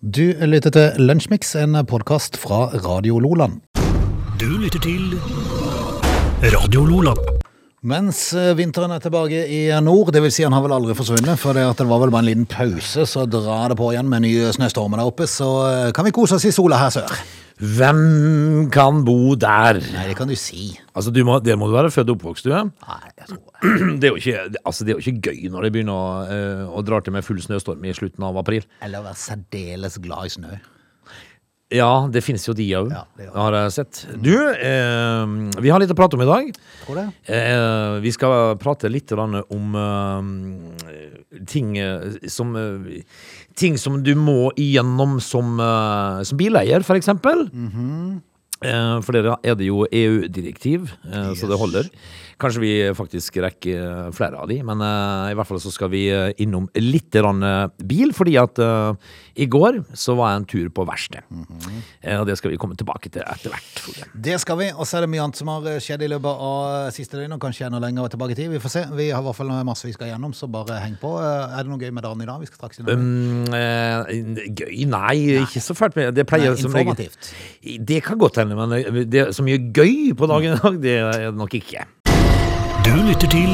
Du lytter til Lunsjmix, en podkast fra Radio Loland. Du lytter til Radio Loland. Mens eh, vinteren er tilbake i nord, det vil si han har vel aldri forsvunnet, for det, at det var vel bare en liten pause, så drar det på igjen med nye snøstormer der oppe, så eh, kan vi kose oss i sola her sør. Hvem kan bo der? Nei, det kan du si. Altså, du må, Det må du være født og oppvokst, du. ja. Nei, jeg tror Det er jo ikke, altså, det er jo ikke gøy når det begynner å, øh, å dra til med full snøstorm i slutten av april. Eller være særdeles glad i snø. Ja, det finnes jo de òg, Ja, det har jeg sett. Du, eh, vi har litt å prate om i dag. Tror det. Eh, vi skal prate litt om eh, ting eh, som eh, Ting som du må igjennom som, uh, som bileier, for eksempel. -hmm. uh, for der er det jo EU-direktiv, yes. så det holder. Kanskje vi faktisk rekker flere av de, men eh, i hvert fall så skal vi eh, innom litt eh, bil, fordi at eh, i går så var jeg en tur på verksted. Mhm. Eh, og det skal vi komme tilbake til etter hvert. Det skal vi, og så er det mye annet som har skjedd i løpet av siste døgn, og kanskje enda lenger tilbake i tid. Vi får se. Vi har i hvert fall masse vi skal gjennom, så bare heng på. Eh, Er det noe gøy med dagen i dag? Vi skal straks innom. Um, eh, gøy? Nei, ikke så fælt. Med. Det pleier Nei, som regel- informativt. Det kan godt hende, men eh, det er så mye gøy på dagen i dag, det er det nok ikke. Du lytter til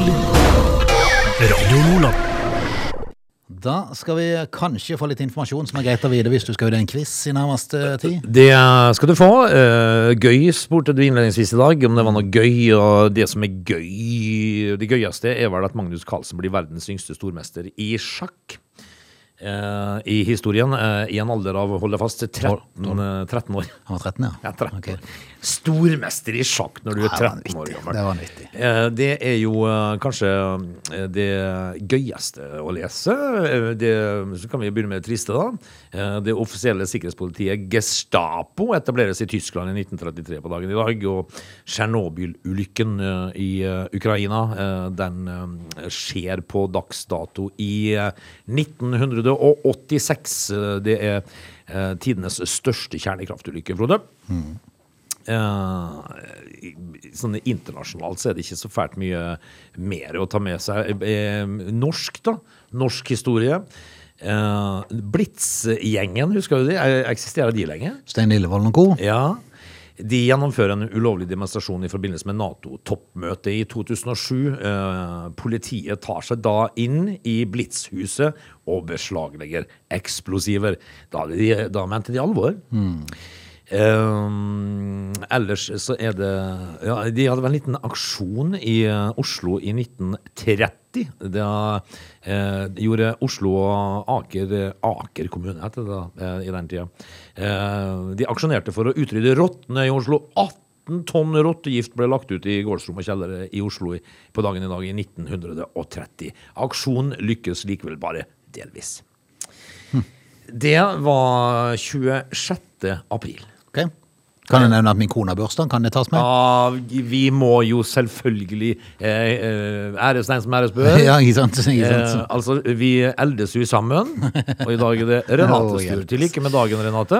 Radio Nordland. Da skal vi kanskje få litt informasjon som er greit å vite hvis du skal ut i en quiz i nærmeste tid. Det skal du få. Eh, gøy spurte du innledningsvis i dag, om det var noe gøy. Og det som er gøy, det gøyeste er vel at Magnus Carlsen blir verdens yngste stormester i sjakk. Eh, I historien, eh, i en alder av, hold deg fast, 13, eh, 13 år. Han var 13, ja. Ja, 13 Ok. Stormester i sjakk når du er Ja, det 13 år gammel. Det var nyttig. Eh, Det er jo eh, kanskje eh, det gøyeste å lese. Det, så kan vi begynne med det triste, da. Det offisielle sikkerhetspolitiet Gestapo etableres i Tyskland i 1933 på dagen i dag. Og Tsjernobyl-ulykken i Ukraina, den skjer på dags dato i eh, 1986. Eh, Det er tidenes største kjernekraftulykke, Frode. Eh, sånn internasjonalt så er det ikke så fælt mye mer å ta med seg. Eh, norsk, da. Norsk historie. Eh, Blitz-gjengen, husker du de? Eksisterer de lenge? Stein Lillevold og co. Ja. De gjennomfører en ulovlig demonstrasjon i forbindelse med Nato-toppmøtet i 2007. Eh, politiet tar seg da inn i Blitz-huset og beslaglegger eksplosiver. Da, de, da mente de alvor. Eh, ellers så er det ja, De hadde vel en liten aksjon i eh, Oslo i 1930. Da eh, gjorde Oslo og Aker Aker kommune heter det da, eh, i den tida. Eh, de aksjonerte for å utrydde rottene i Oslo. 18 tonn rottegift ble lagt ut i gårdsrom og kjellere i Oslo i, på dagen i dag i 1930. Aksjonen lykkes likevel bare delvis. Det var 26. april. Ok. Kan jeg nevne at min kone har bursdag? Kan det tas med? Ja, vi må jo selvfølgelig eh, eh, æres den som æres bør. Ja, ikke sant? Ikke Eh, sant? altså, vi eldes jo sammen, og i dag er det Renates tur. Til like med dagen, Renate.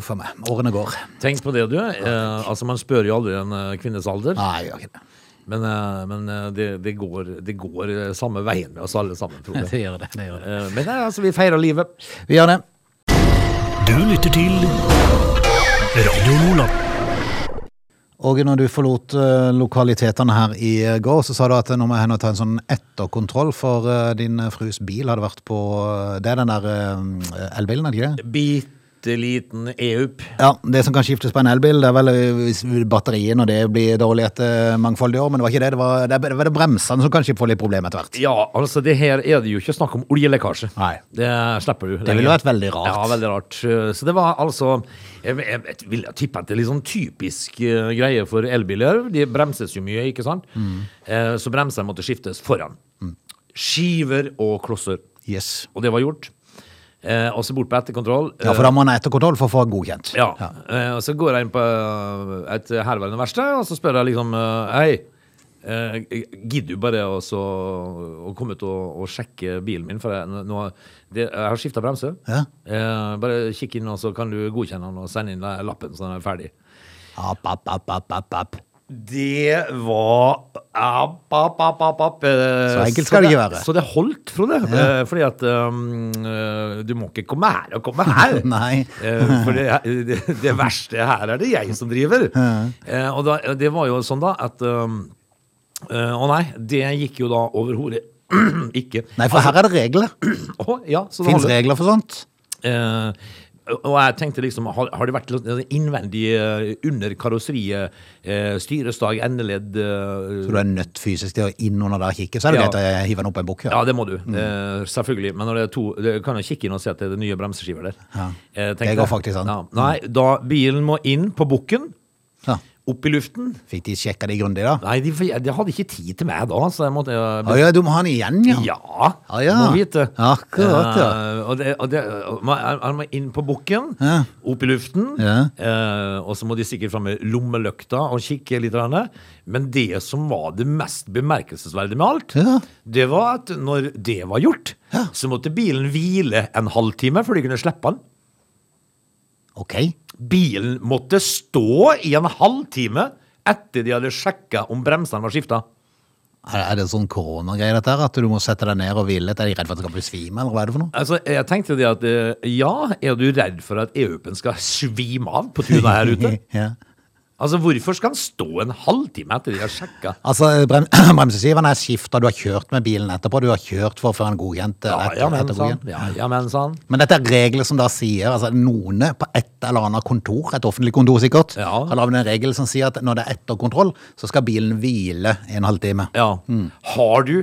Uff a meg. Årene går. Tenk på det, du. Eh, altså, man spør jo aldri en eh, kvinnes alder, Nei, jeg gjør ikke det. men, eh, men eh, det, det, går, det går eh, samme veien med oss alle sammen, tror jeg. Det gjør det. det, gjør det. Eh, men eh, altså, vi feirer livet. Vi gjør det. Du lytter til Radio Nordland. Og når du forlot eh, lokalitetene her i eh, går, så sa du at nå må jeg ta en sånn etterkontroll for eh, din eh, frus bil hadde vært på eh, Det er den der eh, elbilen, er det ikke det? Bitte liten EUP. Ja, det som kan skiftes på en elbil, det er vel hvis batteriet når det blir dårlig etter mangfoldige år, men det var ikke det. Det var det, det er bremsene som kanskje får litt problemer etter hvert. Ja, altså det her er det jo ikke snakk om oljelekkasje. Nei. Det slipper du. Det ville vært veldig rart. Ja, veldig rart. Så det var altså Jeg, jeg, vil tippe at det er litt sånn typisk uh, greie for elbiler. De bremses jo mye, ikke sant? Mm. Uh, så bremsene måtte skiftes foran. Skiver og klosser. Yes. Og det var gjort. Eh, og så bort på etterkontroll. Ja, for da må han ha etterkontroll for å få godkjent. Ja. Eh, og så går jeg inn på eh, et herværende verksted, og så spør jeg liksom eh, Hei, eh, gidder du bare å å komme ut og, og sjekke bilen min? For jeg, nå, det, jeg har skifta bremse. Ja. Eh, bare kikk inn, og så kan du godkjenne den og sende inn lappen så den er ferdig. App, app, app, app, app, app. Det var app, app, app, app, app. eh, Så enkelt skal det ikke være. Så det holdt, Frode. Ja. Fordi at um, eh, du må ikke komme her og komme her. Nei. Eh, For det, det, det verste her er det jeg som driver. Ja. Og da, det var jo sånn da at um, eh, Å nei, det gikk jo da overhodet ikke. Nei, for her er det regler. Å, ja, Fins regler for sånt. Eh, og jeg tenkte liksom, har, har det vært litt innvendig eh, under karosseriet, eh, styresdag, endeledd eh, Så du er nødt fysisk til å inn under der og kikke, så er det Ja. greit å hive den opp en bukk. Ja, det må du. Eh, selvfølgelig. Men når det er to det kan jo kikke inn og se at det er nye bremseskiver der. Ja. Eh, Det går faktisk an. Ja. Nei, da bilen må inn på bukken, Ja. Opp i luften. Fikk de sjekka det grundig, da? Nei, de, de hadde ikke tid til meg da, så jeg måtte eh, ah, ja, du må ha den igjen, ja. Ja, Ah, ja. må vite. Akkurat, ja. Uh, og det, og det, man, må inn på bukken, Ja. opp i luften, Ja. uh, og så må de sikkert fram med lommelykta og kikke litt. Men det som var det mest bemerkelsesverdige med alt, Ja. det var at når det var gjort, så måtte bilen hvile en halvtime før de kunne slippe den. Ok. Bilen måtte stå i en halvtime etter de hadde sjekka om bremsene var skifta. Er det sånn koronagreie, dette her? At du må sette deg ned og hvile? Er de redd for at du skal bli svime, eller hva er det for noe? Altså, jeg tenkte det at eh, ja, er du redd for at EU-en skal svime av på tunet her ute? ja. Altså, hvorfor skal han stå en halvtime etter de har sjekka? Altså, brem er skifta, du har kjørt med bilen etterpå, du har kjørt for å få en. Ja, ja, men sånn. Ja, ja, men sann. Men dette er regler som da sier altså Noen på et eller annet kontor, et offentlig kontor sikkert, Ja. har lagd en regel som sier at når det er etterkontroll, så skal bilen hvile en halvtime. Ja. Mm. Har du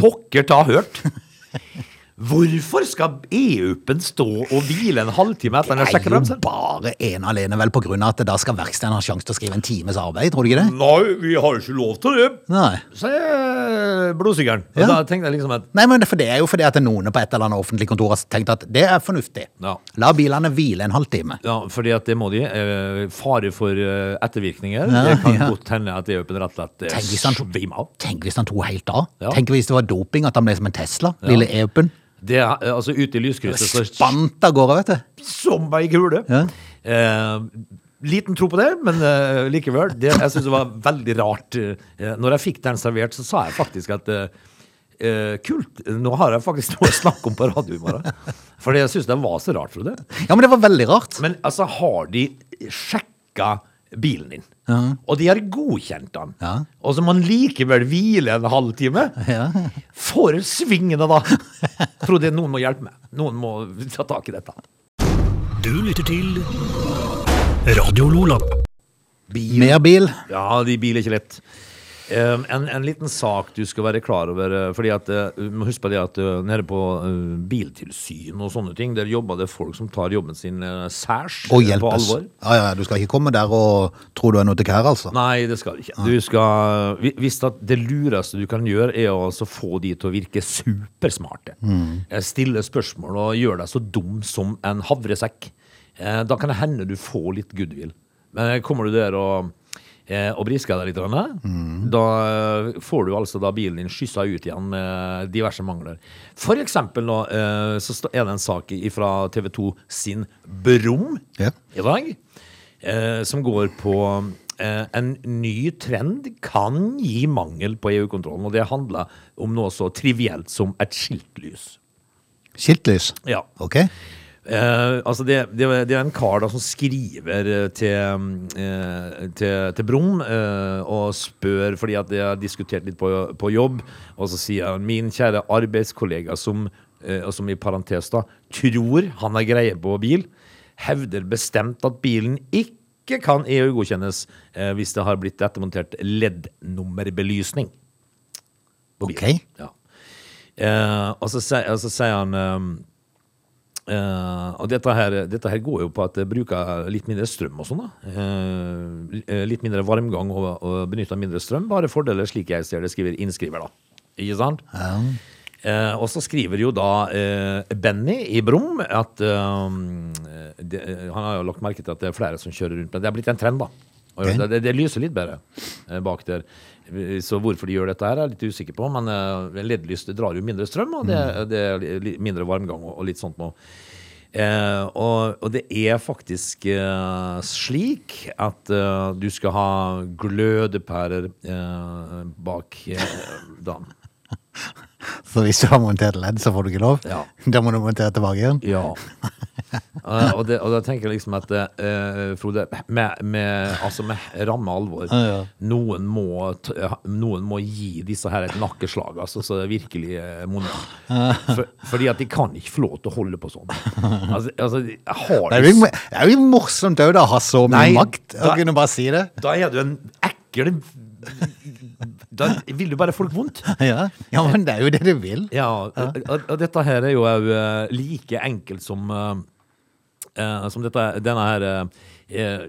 pokker ta hørt? Hvorfor skal EU-en stå og hvile en halvtime etter den har Det er jo bare ene alene vel på grunn av at da skal verkstedet ha sjanse til å skrive en times arbeid, tror du ikke det? Nei, vi har jo ikke lov til det, Nei. sier blodsykkelen. Ja. da tenkte jeg liksom at Nei, men for det er jo fordi at noen på et eller annet offentlig kontor har tenkt at det er fornuftig. Ja. La bilene hvile en halvtime. Ja, fordi at det må de. Eh, fare for eh, ettervirkninger. Ja, det kan ja. godt hende at EU-en rett og slett eh, svimer av. Tenk hvis han tok helt av. Tenk hvis det var doping, at han ble som en Tesla, lille Eupen. Det er, eh, altså Ute i lyskrysset så Spant av gårde, vet du. som ei kule. Ja. Eh, liten tro på det, men eh, likevel. Det, jeg syns det var veldig rart. Eh, når jeg fikk den servert, så sa jeg faktisk at eh, eh, kult, nå har jeg faktisk noe å snakke om på radio i morgen. For jeg syns det var så rart, Frode. Ja, men det var veldig rart. Men altså, har de sjekka bilen din, og de har godkjent den, Ja. og så må man likevel hvile en halvtime? Ja. For svingende, da! Frode, noen må hjelpe meg. Noen må ta tak i dette. Du lytter til Radio Lola. Mer bil. Ja, de bil er ikke lett. Eh, en, en liten sak du skal være klar over. eh, fordi at må huske på det at eh, nede på biltilsyn og sånne ting, der jobber det folk som tar jobben sin uh, særs Og hjelpes. på alvor. Ja, ja, du skal ikke komme der og tro du er noe til kær, altså. Nei, det skal du ikke. Du skal, hvis det lureste du kan gjøre, er å få de til å virke supersmarte. Mm. Stille spørsmål og gjøre deg så dum som en havresekk. Da kan det hende du får litt goodwill. Men kommer du der og, og brisker deg litt, mm. da eh, får du altså da bilen din skyssa ut igjen med diverse mangler. For eksempel nå, eh, så er det en sak fra TV 2 sin Brum yeah. i dag, eh, som går på eh, en ny trend kan gi mangel på EU-kontrollen, og det handler om noe så trivielt som et skiltlys. Skiltlys. Ja. Ok. Eh, altså det, det, det er en kar da som skriver eh, til, eh, til, til Brum eh, og spør, fordi at de har diskutert litt på, på jobb, og så sier han min kjære arbeidskollega som, eh, som i parentes da, tror han har greie på bil, hevder bestemt at bilen ikke kan EU-godkjennes eh, hvis det har blitt ettermontert LED-nummerbelysning. Ok. Ja. Eh, og så sier han Eh, og dette her, dette her går jo på at det bruker litt mindre strøm og sånn. da. Eh, litt mindre varmgang og, og benytter mindre strøm. Bare fordeler, slik jeg ser det, skriver innskriver, da. Ikke sant? Eh, og så skriver jo da Benny i Brum at det, Han har jo lagt merke til at det er flere som kjører rundt, men det er blitt en trend, da. Det, det, det lyser litt bedre bak der. Så hvorfor de gjør dette her, er jeg litt usikker på. Men eh, LED-lys drar jo mindre strøm, og det, det er mindre varmgang og, og litt sånt noe. Eh, og, og det er faktisk eh, slik at eh, du skal ha glødepærer eh, bak eh, da. Så hvis du har montert ledd, så får du ikke lov? Ja. Da må du montere tilbake igjen? Ja. uh, og, det, og da tenker jeg liksom at uh, Frode, med, med, altså med ramme alvor uh, ja. noen, må, noen må gi disse her et nakkeslag, altså, så virkelig eh, monner. For, fordi at de kan ikke få lov til å holde på sånn. Altså, altså har Det er jo, det er jo morsomt òg, da, å ha så mye makt. Å kunne bare si det. Da er du en ekkel Da vil du bare folk vondt. Ja. ja, men det er jo det du vil. Ja, og, og, dette her er jo eh, like enkelt som eh, eh, Som dette, denne her eh,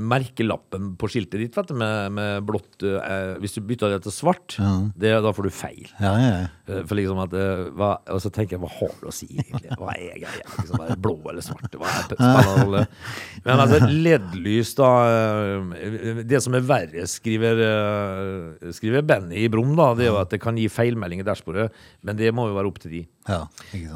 merkelappen på skiltet ditt, vet du, med, med blått eh, Hvis du bytter det til svart, det, da får du feil. Ja, ja. Eh, For liksom at eh, hva, Og så tenker jeg, hva har du å si, egentlig? Hva er greia? Liksom, er blå eller svart? Hva er spennende rolle? Men altså, LED-lys, da eh, Det som er verre, skriver, skriver Benny i Brum, da, det er jo at det kan gi feilmelding i dashbordet, men det må jo være opp til de. ja.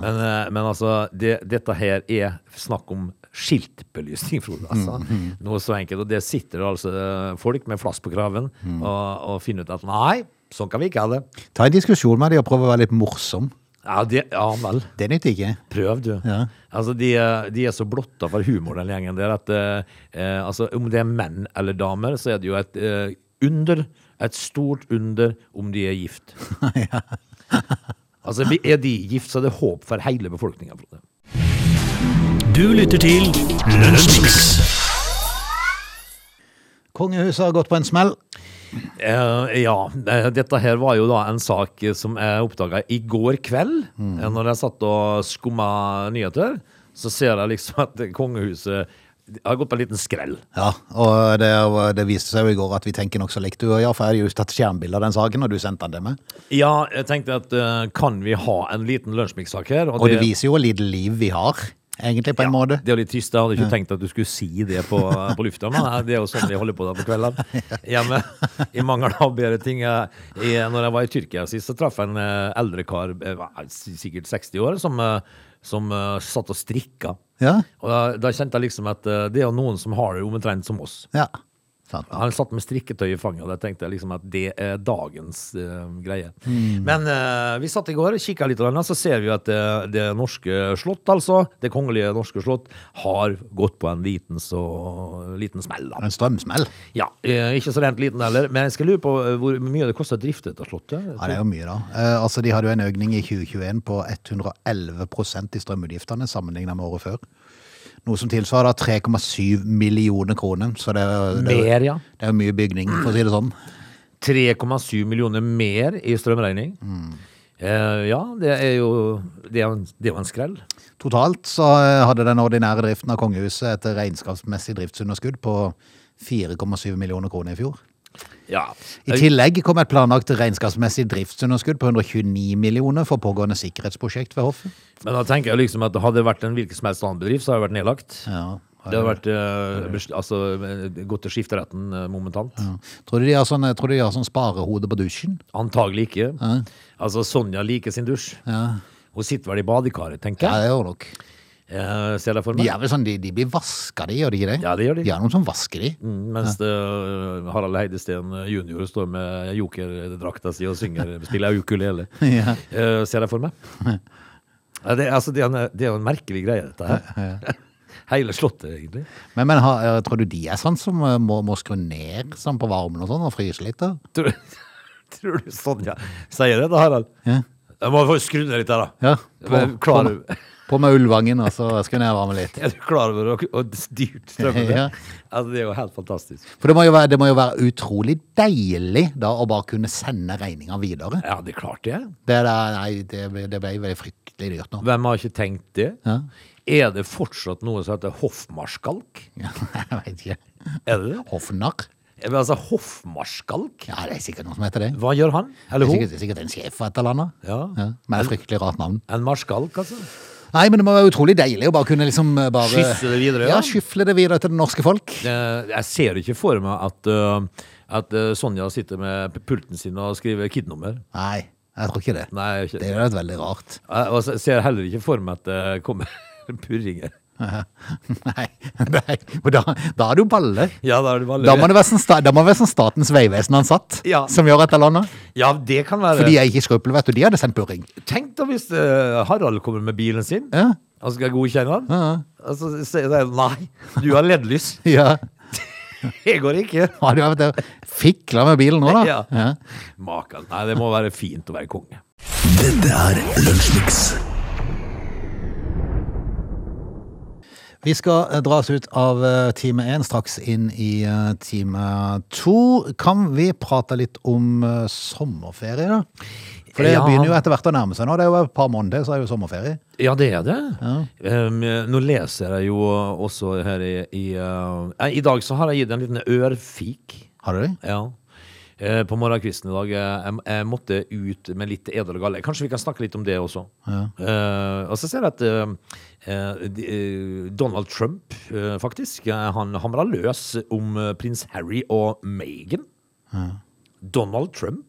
Men, men altså, det, dette her er snakk om skiltbelysning, Frode. Altså. Noe så enkelt. Og det sitter altså eh, folk med flass på kraven og, og finner ut at nei, sånn kan vi ikke ha det. Ta en diskusjon med dem og prøv å være litt morsom. Ja, det, ja vel. Det nytter ikke. Prøv, du. Ja. Altså, de, er- de er så blotta for humor, den gjengen der, at eh, eh, altså, om det er menn eller damer, så er det jo et eh, under. Et stort under om de er gift. altså, er de gift, så er det håp for hele befolkninga. Du lytter til Lønnsmix. Kongehuset har gått på en smell. Eh, ja, eh, dette her var jo da en sak som jeg oppdaga i går kveld. Mm. Eh, Når jeg satt og skumma nyheter, så ser jeg liksom at kongehuset har gått på en liten skrell. Ja, og det, det viste seg jo i går at vi tenker nokså likt. Du og jeg, har just tatt skjermbilde av den saken, og du sendte den til meg. Ja, jeg tenkte at eh, kan vi ha en liten lunsjmix-sak her? Og det viser jo hvor lite liv vi har, egentlig, på en måte. Det er jo litt trist. Jeg hadde ikke tenkt at du skulle si det på, på lufta, men eh, det er jo sånn vi holder på da på kveldene. Hjemme. I mangel av bedre ting. Jeg, I, når jeg var i Tyrkia sist, så traff jeg en eh, eldre kar, eh, sikkert 60 år, som, eh, som eh, satt og strikka. Ja, Og da, da kjente jeg liksom at eh, det er jo noen som har det omtrent som oss. ja. Sant. Han satt med strikketøy i fanget, og jeg tenkte liksom at det er dagens uh, greie. Mm. Men uh, vi satt i går, og kikka litt, og så ser vi at det, det norske slott, altså, det kongelige norske slott, har gått på en liten, så, liten smell. Da. En strømsmell. Ja, Uh, ikke så rent liten heller, men jeg skal lure på eh, hvor mye det koster å drifte dette slottet. Ja, det er jo mye, da. Eh, altså, De hadde jo en økning i 2021 på 111% i strømutgiftene sammenlignet med året før. Noe som tilsvarer da 3,7 millioner kroner. Så det er, det, er, Mer, ja. det er jo mye bygning, for å si det sånn. 3,7 millioner mer i strømregning. Eh, ja, det er jo det er jo en, det er jo en skrell. Totalt så eh, hadde den ordinære driften av kongehuset et regnskapsmessig driftsunderskudd på 4,7 millioner kroner i fjor. Ja. I tillegg kom et planlagt regnskapsmessig driftsunderskudd på 129 millioner for pågående sikkerhetsprosjekt ved hoffet. Men da tenker jeg liksom at hadde det vært en hvilken som helst annen bedrift, så hadde det vært nedlagt. Ja. Det hadde vært eh, altså, eh, gått til skifteretten eh, momentant. Tror du de har sånn, tror du de har sånn sparehode på dusjen? Antagelig ikke. Altså, Sonja liker sin dusj. Ja, Hun sitter vel i badekaret, tenker ja jeg. det gjør nok. Eh, ser det for De er vel sånn, de, de blir vaska, de, gjør de ikke det? Ja, det gjør de. De er noen som vasker de. Mm, Mens det, eh, Harald Heidesteen jr. står med jokerdrakta si og synger, spiller ukulele. Ja. uh, ser jeg for meg. Ja, det, altså, det, er en, det er en merkelig greie, dette her. Hele slottet, egentlig. Men, men har, eh, tror du de er sånn som eh, må, må skru ned sånn på varmen og sånn, og fryse litt? da? Tror, tror du ja sier det da, Harald? Ja. Jeg må få skru ned litt her, da. Ja, på, klarer du- på med Ullvangen, og så jeg være varmen litt. Er du klar over hvor hvor dyrt strømmen er? Ja. Altså, det er jo helt fantastisk. For det må, jo være, det må jo være utrolig deilig da å bare kunne sende regninga videre. Ja, det er klart det. Det, der, nei, det, ble- det ble veldig fryktelig dyrt nå. Hvem har ikke tenkt det? Ja. Er det fortsatt noe som heter hoffmarskalk? Ja, jeg vet ikke. Er det det? Hoffnarr? Men altså hoffmarskalk? Ja, det er sikkert noen som heter det. Hva gjør han? Det Eller er hun? sikkert, det er sikkert en sjef for et eller annet. Ja. Ja, med et fryktelig rart navn. En marskalk, altså? Nei, men det må være utrolig deilig å bare kunne liksom eh, bare Skyfle det videre, Ja, skyfle det videre til det norske folk. Eh, Jeg ser ikke for meg at, uh, at Sonja sitter med pulten sin og skriver KID-nummer. Nei, jeg tror ikke det. Nei, ikke. Det hadde jo veldig rart. jeg ser heller ikke for meg at det kommer Purringer. Nei, nei. for Da, da er du balle. Ja, da er du balle. Da må det være sånn, sta- da må det være sånn Statens vegvesen-ansatt Ja. som gjør et eller annet. Ja, det kan være. For de er ikke skrupler, vet du. De hadde sendt purring. Tenk da hvis uh, Harald kommer med bilen sin, Ja. og skal godkjenne den. Og så sier de nei, du har leddlys. Ja. Det går ikke. Har du vært der og fikla med bilen nå, da? Ja. Ja. Makan. Nei, det må være fint å være konge. Dette er Lunsjmix. Vi skal dras dra oss ut av eh, time én, straks inn i eh, time to. Kan vi prate litt om eh, sommerferie, da? For det Ja. begynner jo etter hvert å nærme seg nå. Det er jo et par måneder, så er jo sommerferie. Ja, det er det. Um, nå leser jeg jo også her i I, uh, eh, I dag så har jeg gitt en liten ørfik. Har du det? Ja. Eh, På morgenkvisten i dag. eh, Jeg, jeg måtte ut med litt edel og galle. Kanskje vi kan snakke litt om det også. Eh, og så ser jeg at uh, uh, Donald Trump faktisk Han hamra løs om prins Harry og Meghan. Donald Trump.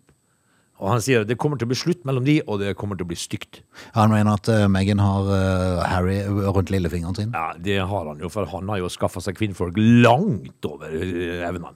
Og han sier det kommer til å bli slutt mellom de, og det kommer til å bli stygt. Han mener at uh, Meghan har uh, Harry rundt lillefingeren sin. Ja, det har han jo, for han har jo skaffa seg kvinnfolk langt over evnene.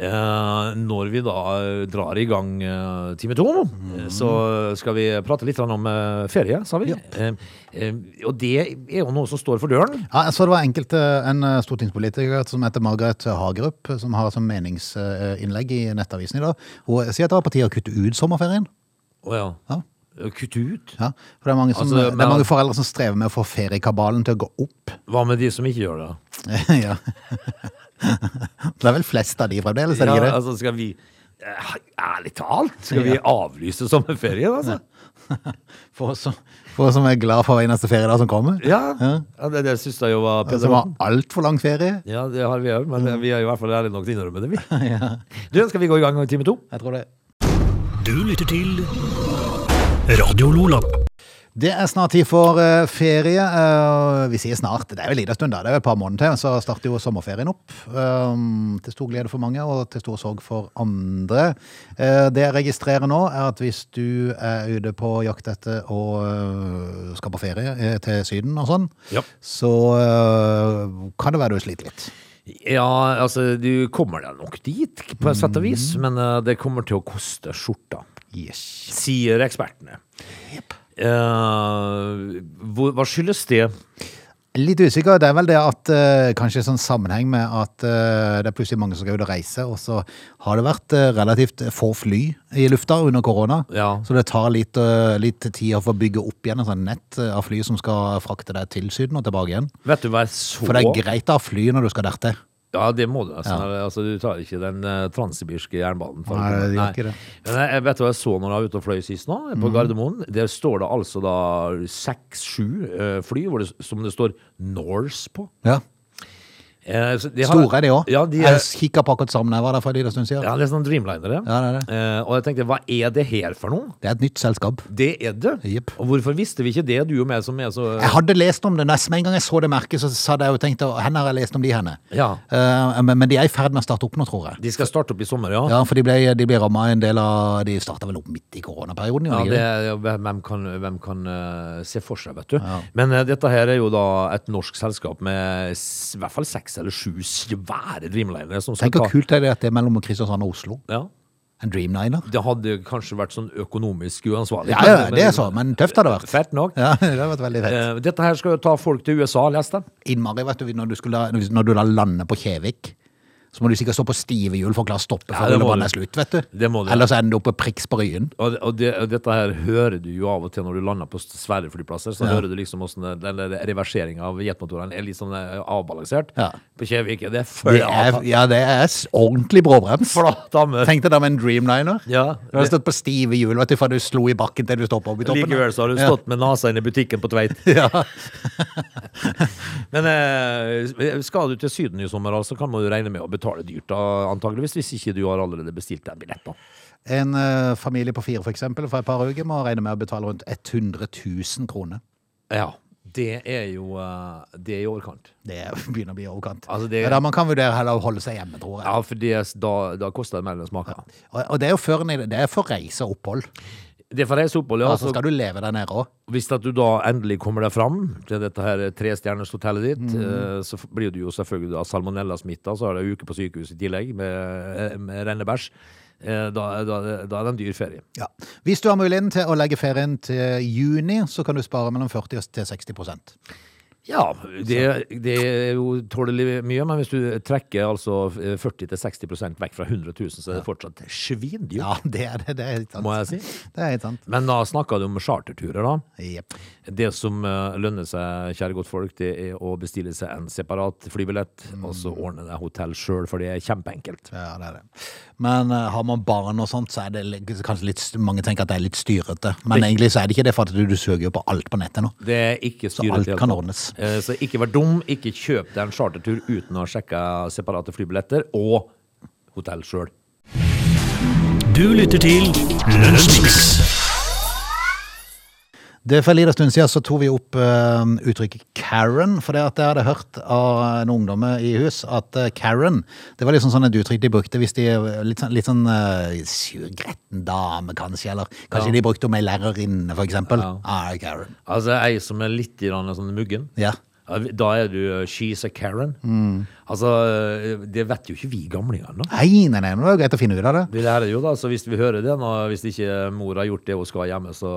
når vi da eh, drar i gang eh, time to, eh, så skal vi prate litt om eh, ferie, sa vi. Eh, eh, og det er jo noe som står for døren. Ja, jeg så det var enkelte, en eh, stortingspolitiker som heter Margaret Hagerup, som har som meningsinnlegg i Nettavisen i dag. Hun sier at det var på tide å kutte ut sommerferien. Å ja. Ja. Kutte ut? Ja, for det er, mange som, Altså, det er mange foreldre som strever med å få feriekabalen til å gå opp. Hva med de som ikke gjør det? ja. Det er vel flest av de fremdeles, er det Ja, ikke det? altså skal vi eh, Ærlig talt, skal vi avlyse sommerferien, altså? For oss som, for oss som er glad for hver eneste feriedag som kommer. Ja, ja det, det syns jeg jo var Som har altfor lang ferie. Ja, det har vi òg, men vi er i hvert fall ærlige nok til å innrømme det, vi. Du, skal vi gå i gang med time to? Jeg tror det. Du lytter til Radio Lola. Det er snart tid for eh, ferie. Eh, vi sier snart, det er jo en liten stund da, det er jo et par måneder til, så starter jo sommerferien opp. Um, til stor glede for mange, og til stor sorg for andre. Eh, det jeg registrerer nå, er at hvis du er ute på jakt etter Å skape skal på ferie til Syden og sånn, Ja. så kan det være du sliter litt. Ja, altså, du kommer deg nok dit, på et sett og vis, men eh, det kommer til å koste skjorta, Yes. sier ekspertene. Yep. Uh, hva skyldes det? Litt usikker. Det er vel det at uh, kanskje sånn sammenheng med at uh, det er plutselig mange som skal ut og reise, og så har det vært uh, relativt få fly i lufta under korona. Ja. Så det tar litt, eh, litt tid å få bygge opp igjen et sånn nett eh, av fly som skal frakte deg til Syden og tilbake igjen. Vet du hva jeg så? For det er greit å ha fly når du skal dertil. Ja, det må du nesten. Altså, du tar ikke den uh, transsibirske jernbanen. for Nei, det gjør ikke det. Men jeg, jeg vet hva jeg så når jeg var ute og fløy sist nå, på mm. Gardermoen. Der står det altså da seks-sju eh, fly hvor det, som det står Norse på. Ja. Eh, de har- Store de òg. Ja, de er, Jeg kikka på akkurat sammen jeg var der for en liten stund siden. ja, det er sånn Dreamliner, Ja, det er det. Eh, og jeg tenkte, hva er det her for noe? Det er et nytt selskap. Det er det. Jepp. Og hvorfor visste vi ikke det, du og meg som er så Jeg hadde lest om det. Når jeg- Med en gang jeg så det merket, så hadde jeg jo tenkt hvor har jeg lest om de henne? Ja. Eh, men, men de er i ferd med å starte opp nå, tror jeg. De skal starte opp i sommer, ja. Ja, for de ble, de ble ramma en del av De starta vel opp midt i koronaperioden? Ja, gjorde de det, ikke ja, hvem kan, hvem kan eh, se for seg, vet du. Men eh, dette her er jo da et norsk selskap med s- i hvert fall seks eller sju svære Dreamlinere som Tenk hvor kult er det at det er mellom Kristiansand og Oslo. ja. En Dreamliner. Det hadde kanskje vært sånn økonomisk uansvarlig. Ja, ja, det er så, men tøft hadde det vært. Fett nok. Ja, det hadde vært veldig fett. Eh, Dette her skal jo ta folk til USA, leste jeg. Innmari, vet du, når du, skulle, når du da lander på Kjevik, så må du sikkert stå på stive hjul for å klare å stoppe Ja, før det må rullebanen er slutt, vet du. Det. Ellers ender du oppe priks på Ryen. Og, og, det, og dette her hører du jo av og til når du lander på svære flyplasser. Så hører du liksom åssen reverseringa av jetmotorene er litt sånn eh, avbalansert. Ja. På Kjevik det Det er, flat, ja, det er ordentlig bråbrems. Tenk deg da med en Dreamliner. Ja, Du har stått på stive hjul vet du, fra du slo i bakken til du stoppa opp i toppen. Likevel så har du Ja. stått med nesa inn i butikken på Tveit. Ja. Men eh, skal du til Syden i sommer, altså, kan man jo regne med å betale dyrt, da, antageligvis, hvis ikke du har allerede bestilt en billett. da. En eh, familie på fire for eksempel, for et par uker må regne med å betale rundt 100 000 kroner. Ja, det er jo eh, Det er i overkant. Det begynner å bli i overkant. Altså, det- Ja, da man kan vurdere heller å holde seg hjemme, tror jeg. Ja, for det, da, da koster det mer enn det smaker. Og, og det er jo før, det er for reise og opphold. Det får reise opphold, ja. Altså Altså, skal du leve der nede òg. hvis at du da endelig kommer deg fram til dette her trestjerners hotellet ditt, Mm. eh, så blir du jo selvfølgelig da salmonellasmitta, så har du en uke på sykehus i tillegg med, med rennebæsj. Eh, Da, da, da er det en dyr ferie. Ja. Hvis du har muligheten til å legge ferien til juni, så kan du spare mellom 40 og 60 Ja, det, det er jo tålelig mye, men hvis du trekker altså 40-60% vekk fra 100 000, så er det fortsatt svindyrt, Ja, det er det. Det er helt sant. må jeg si. Det er helt sant. Men da snakka du om charterturer, da. Yep. Det som eh, lønner seg, kjære godtfolk, det er å bestille seg en separat flybillett, og så ordne deg hotell sjøl, for det er kjempeenkelt. Ja, det er det. Men eh, har man barn og sånt, så er det kanskje litt Mange tenker at det er litt styrete. Men Det- egentlig så er det ikke det, for at du, du søker jo på alt på nettet nå. Det er ikke Så alt kan ordnes. Eh, Så ikke vær dum, ikke kjøp deg en chartertur uten å ha sjekka separate flybilletter og hotell sjøl. Du lytter til Lunsjmix. Det For en liten stund siden så tok vi opp uh, uttrykket Karen, for det at jeg hadde hørt av en ungdommer i hus at uh, Karen, det var liksom sånn et uttrykk de brukte hvis de eh, litt sånn, litt sånn uh, surgretten dame kanskje, eller kanskje Ja. de brukte om ei lærerinne for eksempel. Ja. Ah, Karen. Altså ei som er litt grann sånn muggen. Ja. Da er du she's a Karen. Mm. Altså, det vet jo ikke vi gamlinger nå. Nei, nei, nei, det er greit å finne ut av det. Vi lærer jo da, så hvis vi hører det nå, hvis ikke mor har gjort det hun skal hjemme, så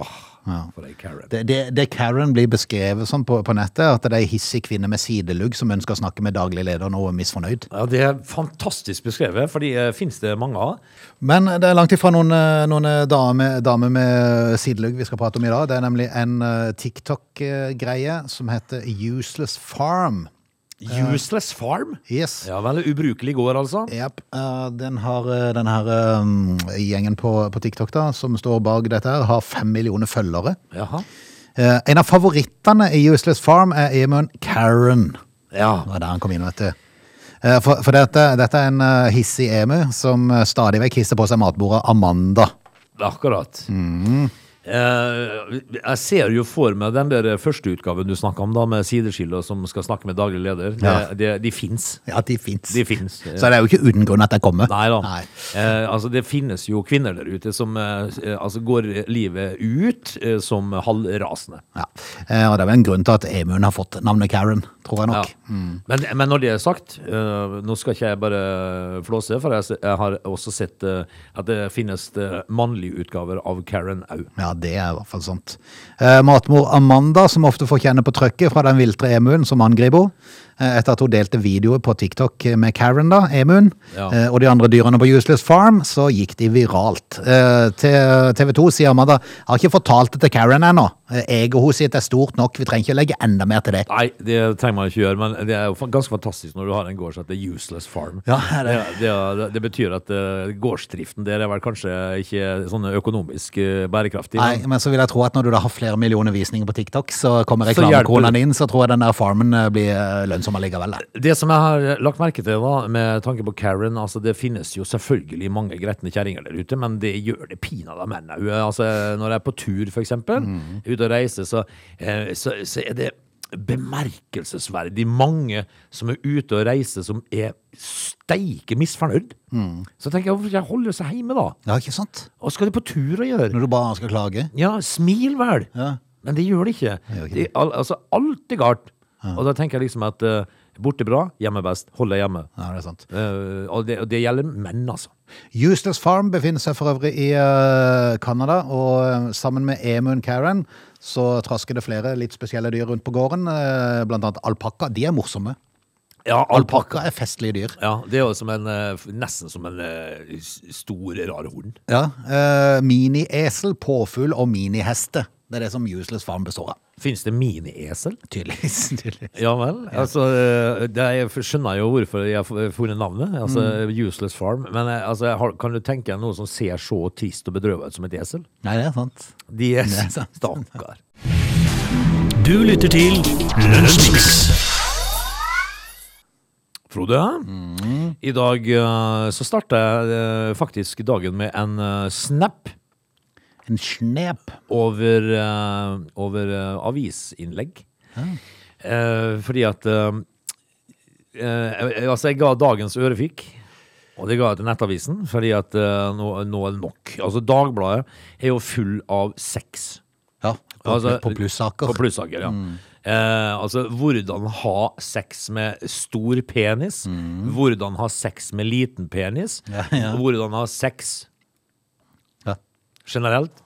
åh, for ei Karen. Det, det, det Karen blir beskrevet som på, på nettet, at det er ei hissig kvinne med sidelugg som ønsker å snakke med daglig leder og er misfornøyd. Ja, Det er fantastisk beskrevet, for de uh, finnes det mange av. Men det er langt ifra noen, eh, noen damer dame med sidelugg vi skal prate om i dag. Det er nemlig en eh, TikTok-greie som heter Useless Farm. Useless Farm. Yes. Ja Veldig ubrukelig gård, altså. Yep. eh, den har eh, den her um, gjengen på, på TikTok da, som står bak dette her, har fem millioner følgere. Jaha. Eh, en av favorittene i Useless Farm er Emund Karen. Ja. Det var der han kom inn, vet du. Eh, For, for dette, dette er en eh, hissig emu som eh, stadig vekk hisser på seg matbordet Amanda. Akkurat. Eh, jeg ser jo for meg den der første utgaven du snakka om, da, med sideskiller som skal snakke med daglig leder. Ja. De, de fins. Ja, de fins. De fins. Så det er jo ikke uten grunn at jeg kommer. Nei da. Nei. Eh, altså, det finnes jo kvinner der ute som eh, altså går livet ut eh, som halvrasende. Ja. Eh, Og det er vel en grunn til at Emund har fått navnet Karen, tror jeg Ja. Mm. Men, men når det er sagt, uh, nå skal ikke jeg bare flåse, for jeg, jeg har også sett uh, at det finnes uh, mannlige utgaver av Karen au. Ja, det er i hvert fall sant. Matmor Amanda, som ofte får kjenne på trøkket fra den viltre emuen som angriper henne, etter at hun delte videoer på TikTok med Karen, da, emuen, Ja. eh, og de andre dyrene på Useless Farm, så gikk de viralt. Eh, TV 2 sier Amanda, har ikke fortalt det til Karen ennå. Eh, Jeg og hun sier det er stort nok, vi trenger ikke legge enda mer til det. Nei, det trenger man ikke gjøre, men det er jo ganske fantastisk når du har en gård som heter Useless Farm. Ja, det det, det, det betyr at eh, gårdsdriften der er vel kanskje ikke sånn økonomisk eh, bærekraftig. Nei, men- så vil jeg tro at når du da har flere millioner visninger på TikTok, så kommer reklamekronene inn, så tror jeg den der farmen eh, blir eh, lønnsom allikevel. Det som jeg har lagt merke til da, med tanke på Karen, altså det finnes jo selvfølgelig mange gretne kjerringer der ute, men det gjør det pinadø menn òg. Altså, når jeg er på tur, for eksempel, ute og reiser, så, eh, så, så er det bemerkelsesverdig mange som er ute og reiser som er steike misfornøyd. Så tenker jeg, hvorfor ikke holde seg hjemme da? Ja, ikke sant? Hva skal de på tur og gjøre? Når du bare skal klage. Ja, smil vel. Ja. Men det gjør det ikke. gjør ikke De, al altså, alt er galt. Og da tenker jeg liksom at uh, borte bra, hjemme best. Hold deg hjemme. Ja, det er sant. Uh, og, det, og det gjelder menn, altså. Useless Farm befinner seg for øvrig i Canada, uh, og eh, sammen med emuen Karen så trasker det flere litt spesielle dyr rundt på gården, eh, blant annet alpakka. De er morsomme. Ja, Alpakka er festlige dyr. Ja, det er jo som en, eh, nesten som en eh, stor, rar hund. Ja, eh, Miniesel, påfugl og miniheste. Det er det som Useless Farm består av. Fins det miniesel? Tydeligvis. tydeligvis. Ja vel. Altså, eh, det er, jeg skjønner jo hvorfor jeg har funnet navnet. Altså, Useless Farm. Men eh, altså, kan du tenke deg noe som ser så trist og bedrøvet ut som et esel? Nei, det er sant. De er er sant. stakkar. Du lytter til Lønnsmix. Frode, i dag eh, så starter jeg faktisk dagen med en snap En snep. over, uh, over uh, avisinnlegg. Eh, fordi at Altså, jeg ga dagens ørefik. Og det ga jeg til Nettavisen, fordi at nå, nå er det nok. Altså, Dagbladet er jo full av sex. Ja, på, Altså, på plussaker. På plussaker, ja. Eh, altså, hvordan ha sex med stor penis. Hvordan ha sex med liten penis. Ja, ja. Hvordan ha sex Ja. Generelt.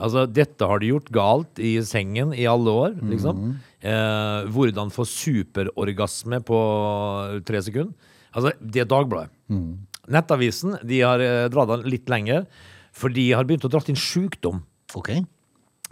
Altså, dette har de gjort galt i sengen i alle år, liksom. Eh, hvordan få superorgasme på tre sekunder. Altså, det er Dagbladet. Nettavisen de har eh, dratt den litt lenger, for de har begynt å dra inn sjukdom. Ok.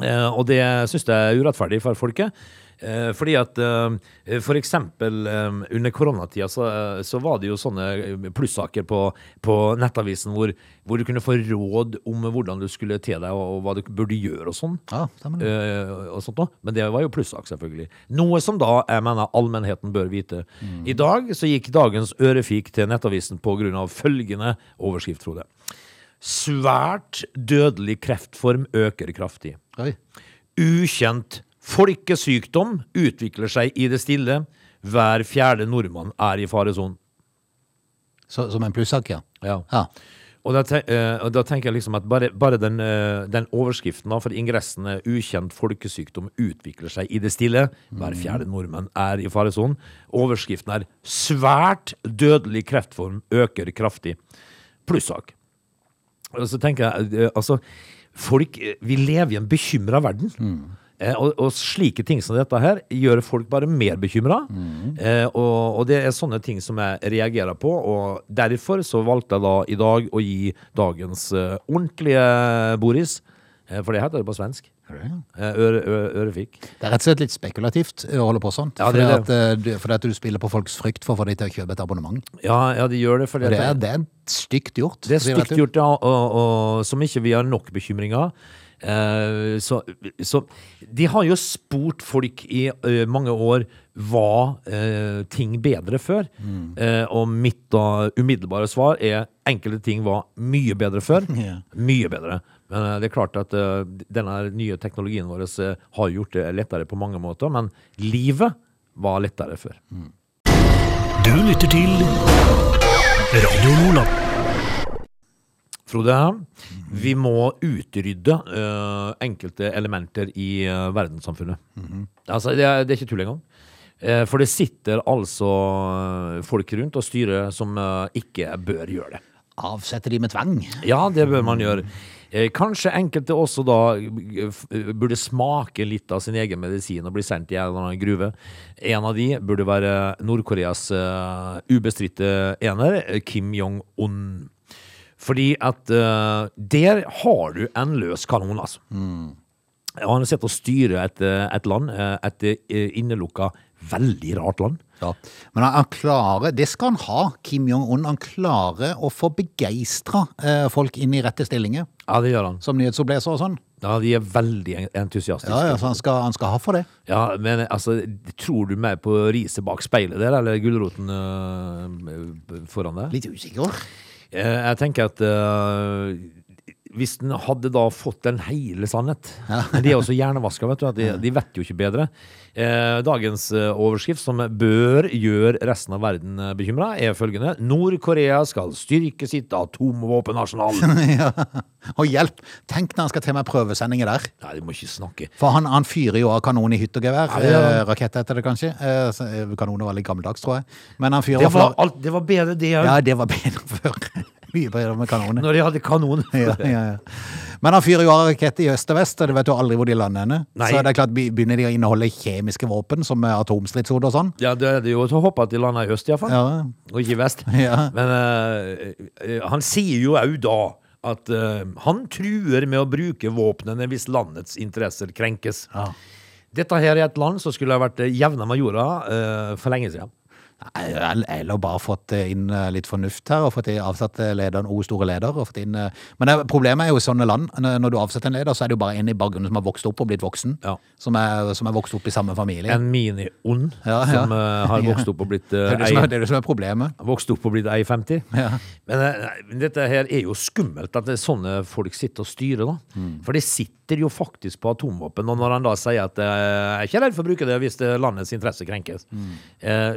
Eh, og det syns jeg er urettferdig for folket. Eh, fordi at eh, for eksempel eh, under koronatida så, så var det jo sånne plussaker på, på Nettavisen hvor, hvor du kunne få råd om hvordan du skulle te deg og, og hva du burde gjøre og sånn. Ja, og sånt da. Men det var jo plussak, selvfølgelig. Noe som da jeg mener allmennheten bør vite. I dag så gikk dagens ørefik til Nettavisen av følgende overskrift, Frode. Svært dødelig kreftform øker kraftig. Oi. Ukjent folkesykdom utvikler seg i det stille. Hver fjerde nordmann er i faresonen. Som en plussak, ja. Ja. Ja. Og da, te uh, da tenker jeg liksom at bare, bare den, uh, den overskriften da, for ingressen er 'ukjent folkesykdom utvikler seg i det stille', hver fjerde nordmann er i faresonen. Overskriften er 'svært dødelig kreftform øker kraftig'. Plussak. Og så tenker jeg, uh, altså, folk, eh, vi lever i en bekymra verden. Eh, og, og slike ting som dette her gjør folk bare mer bekymra. Eh, og, og det er sånne ting som jeg reagerer på, og derfor så valgte jeg da i dag å gi dagens eh, ordentlige Boris, eh, for det heter det på svensk, øre, øre, ørefik. Det er rett og slett litt spekulativt å holde på sånn. Ja, fordi, fordi at du spiller på folks frykt for å få dem til å kjøpe et abonnement. Ja, ja, de gjør det. Fordi Og det er, det er stygt gjort. Det er stygt gjort, ja, og, og som ikke vi har nok bekymringer. Eh, så, så de har jo spurt folk i uh, mange år var uh, ting bedre før. Eh, og mitt da umiddelbare svar er enkelte ting var mye bedre før. Yeah. Mye bedre. Men eh, det er klart at eh, denne nye teknologien vår eh, har gjort det lettere på mange måter, men livet var lettere før. Du lytter til Radio Nordland. Frode, vi må utrydde uh, enkelte elementer i uh, verdenssamfunnet. Altså, det er, det er ikke tull engang. Uh, for det sitter altså folk rundt og styrer som ikke bør gjøre det. Avsetter de med tvang. Ja, det bør man gjøre. Eh, kanskje enkelte også da burde smake litt av sin egen medisin og bli sendt i en eller annen gruve. En av de burde være Nord-Koreas ubestridte ener, Kim Jong-un. Fordi at uh, der har du en løs kanon, altså. Han har sett å styre et, eh, et land, eh, et innelukka, veldig rart land. Ja. Men han, han klarer, det skal han ha, Kim Jong-un. Han klarer å få begeistra eh, folk inn i rette stillinger, Ja, det gjør han. som nyhetsoppleser og sånn. Ja, De er veldig entusiastiske. Ja, ja, så han skal, han skal ha for det. Ja, men altså, tror du mer på riset bak speilet der, eller gulroten øh, foran der? Litt usikker. Eh, Jeg tenker at øh, hvis den hadde da fått den hele sannhet Men de er jo så hjernevaska, vet du, at de, de vet jo ikke bedre. Eh, dagens eh, overskrift, som bør gjøre resten av verden bekymra, er følgende. Nord-Korea skal styrke sitt atomvåpenarsenal. ja. Og hjelp! Tenk når han skal til med prøvesendinger der. Nei, de må ikke snakke. For han, han fyrer jo av kanon i hytt og gevær. Ja, eh, rakett heter det kanskje. Eh, eh, Kanoner var litt gammeldags, tror jeg. Men han fyrer Det var, alt, det var bedre det òg, Ja, det var bedre før. Mye bedre med kanoner. når de hadde kanon. Ja, ja, ja. Men han fyrer jo av raketter i øst og vest, og du vet jo aldri hvor de lander henne. Nei. Så det er klart, begynner de å inneholde kjemiske våpen, som atomstridshoder og sånn. Ja, det er jo å håpe at de lander i øst, iallfall. Ja. Og ikke i vest. Men eh, han sier jo òg da at uh, han truer med å bruke våpnene hvis landets interesser krenkes. Dette her er et land som skulle ha vært jevna med jorda uh, for lenge siden. Eller bare fått inn eh, litt fornuft her, og fått avsatt eh, lederen, o store leder. Og fått inn, eh, men det, problemet er jo i sånne land, når du avsetter en leder, så er det jo bare en i bakgrunnen som har vokst opp og blitt voksen. Ja. Som, er, som er vokst opp i samme familie. En mini-ond Ja, ja. som eh, har vokst opp og blitt det, er det, som er, det er det som er problemet. Vokst opp og blitt ei 50. Ja. Men eh, dette her er jo skummelt at det er sånne folk sitter og styrer, da. Mm. For de sitter jo faktisk på atomvåpen. Og når han da sier at eh, jeg er ikke redd for å bruke det hvis landets interesse krenkes Mm. eh,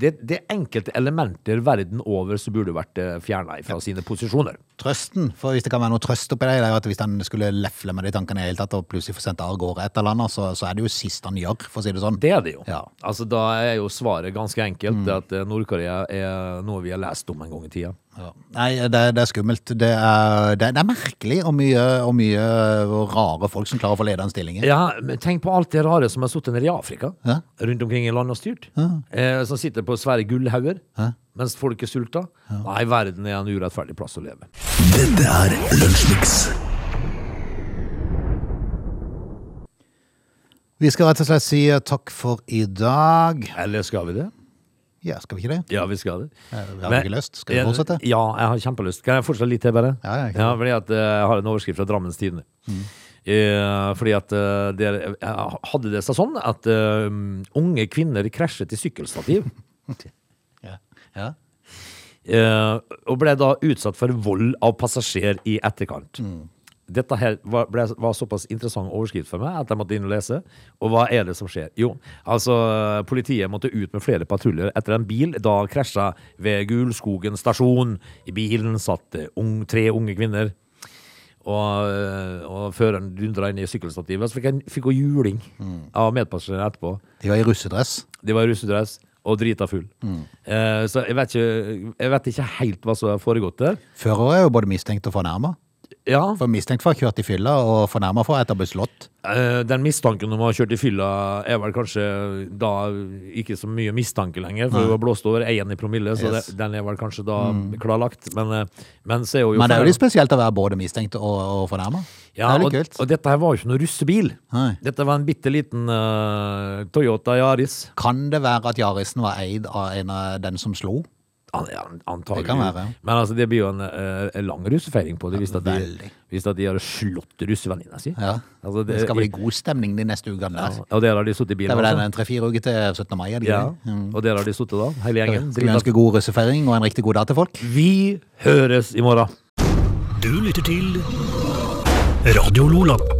det, det er enkelte elementer verden over som burde vært uh, fjerna fra sine posisjoner. Trøsten, for hvis det kan være noe trøst oppi det, det er jo at hvis han skulle lefle med de tankene i det hele tatt, og plutselig få sendt av gårde et eller annet, så, så er det jo sist han gjør, for å si det sånn. Det er det jo. Ja. Altså, da er jo svaret ganske enkelt. Mm. At eh, Nord-Korea er noe vi har lest om en gang i tida. Ja. Nei, det, det er skummelt. Det er, det, det er merkelig og mye, og mye rare folk som klarer å få lede en stilling. Ja, men tenk på alt det rare som har sittet nede i Afrika. Ja. Rundt omkring i landet og styrt. Eh, som sitter på svære gullhauger. Mens folk er sulta. Nei, verden er en urettferdig plass å leve. Dette er Lunsjmiks. Vi skal rett og slett si eh, takk for i dag. Eller skal vi det? Ja, skal vi ikke det? Ja, vi skal det. Ja, vi har ikke lyst. Skal vi fortsette? Ja, jeg har kjempelyst. Kan jeg fortsette litt til, bare? Ja, ja, ikke fordi at eh, jeg har en overskrift fra Drammens Tidende. Mm. Eh, fordi at der, jeg hadde det seg sånn at eh, unge kvinner krasjet i sykkelstativ. Ja. ja. Eh, og ble da utsatt for vold av passasjer i etterkant. Mm. Dette her var, ble, var såpass interessant overskrift for meg at jeg måtte inn og lese. Og hva er det som skjer? Jo, altså politiet måtte ut med flere patruljer etter en bil da krasja ved Gulskogen stasjon. I bilen satt eh, tre unge kvinner. Og, eh, og føreren dundra inn i sykkelstativet. Så fikk, fikk hun juling Mm. av medpassasjerene etterpå. De var i russedress. De var i russedress og drita full. Eh, så jeg vet, ikke, jeg vet ikke helt hva som har foregått der. Fører er jo både mistenkt og fornærma. Ja, For mistenkt for å ha kjørt i fylla, og fornærma for at ha blitt slått. eh, den mistanken om å ha kjørt i fylla er vel kanskje da ikke så mye mistanke lenger, for det var blåst over én i promille, så Yes. det, den er vel kanskje da klarlagt. Men, eh, men er hun jo Men det er jo litt spesielt å være både mistenkt og, og fornærma. Ja, det er og, litt kult. og dette her var jo ikke noe russebil. Nei. Dette var en bitte liten uh, Toyota Yaris. Kan det være at Yarisen var eid av en av den som slo? Antagelig. Det kan være. Men altså, det blir jo en, eh, en lang russefeiring på det, hvis at de, hvis at de har slått russevenninna si. Ja. Altså, Det skal bli god stemning de neste ukene Ja. Og der har de sittet i bilen. Det er vel en tre-fire uker til 17. mai. Er det Ja. Mm. og der har de sittet da, hele gjengen. Skal vi ønske god russefeiring og en riktig god dag til folk? Vi høres i morgen. Du lytter til Radio Lola.